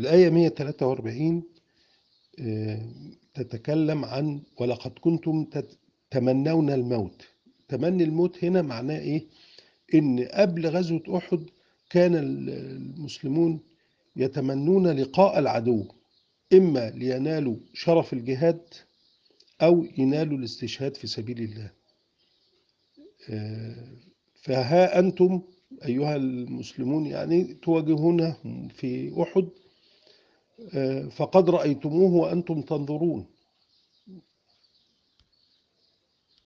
الآية 143 آه، تتكلم عن ولقد كنتم تمنون الموت تمني الموت هنا معناه إيه؟ إن قبل غزوة أحد كان ال- المسلمون يتمنون لقاء العدو إما لينالوا شرف الجهاد أو ينالوا الاستشهاد في سبيل الله آه، فها أنتم أيها المسلمون يعني تواجهونهم في أحد فقد رأيتموه وأنتم تنظرون.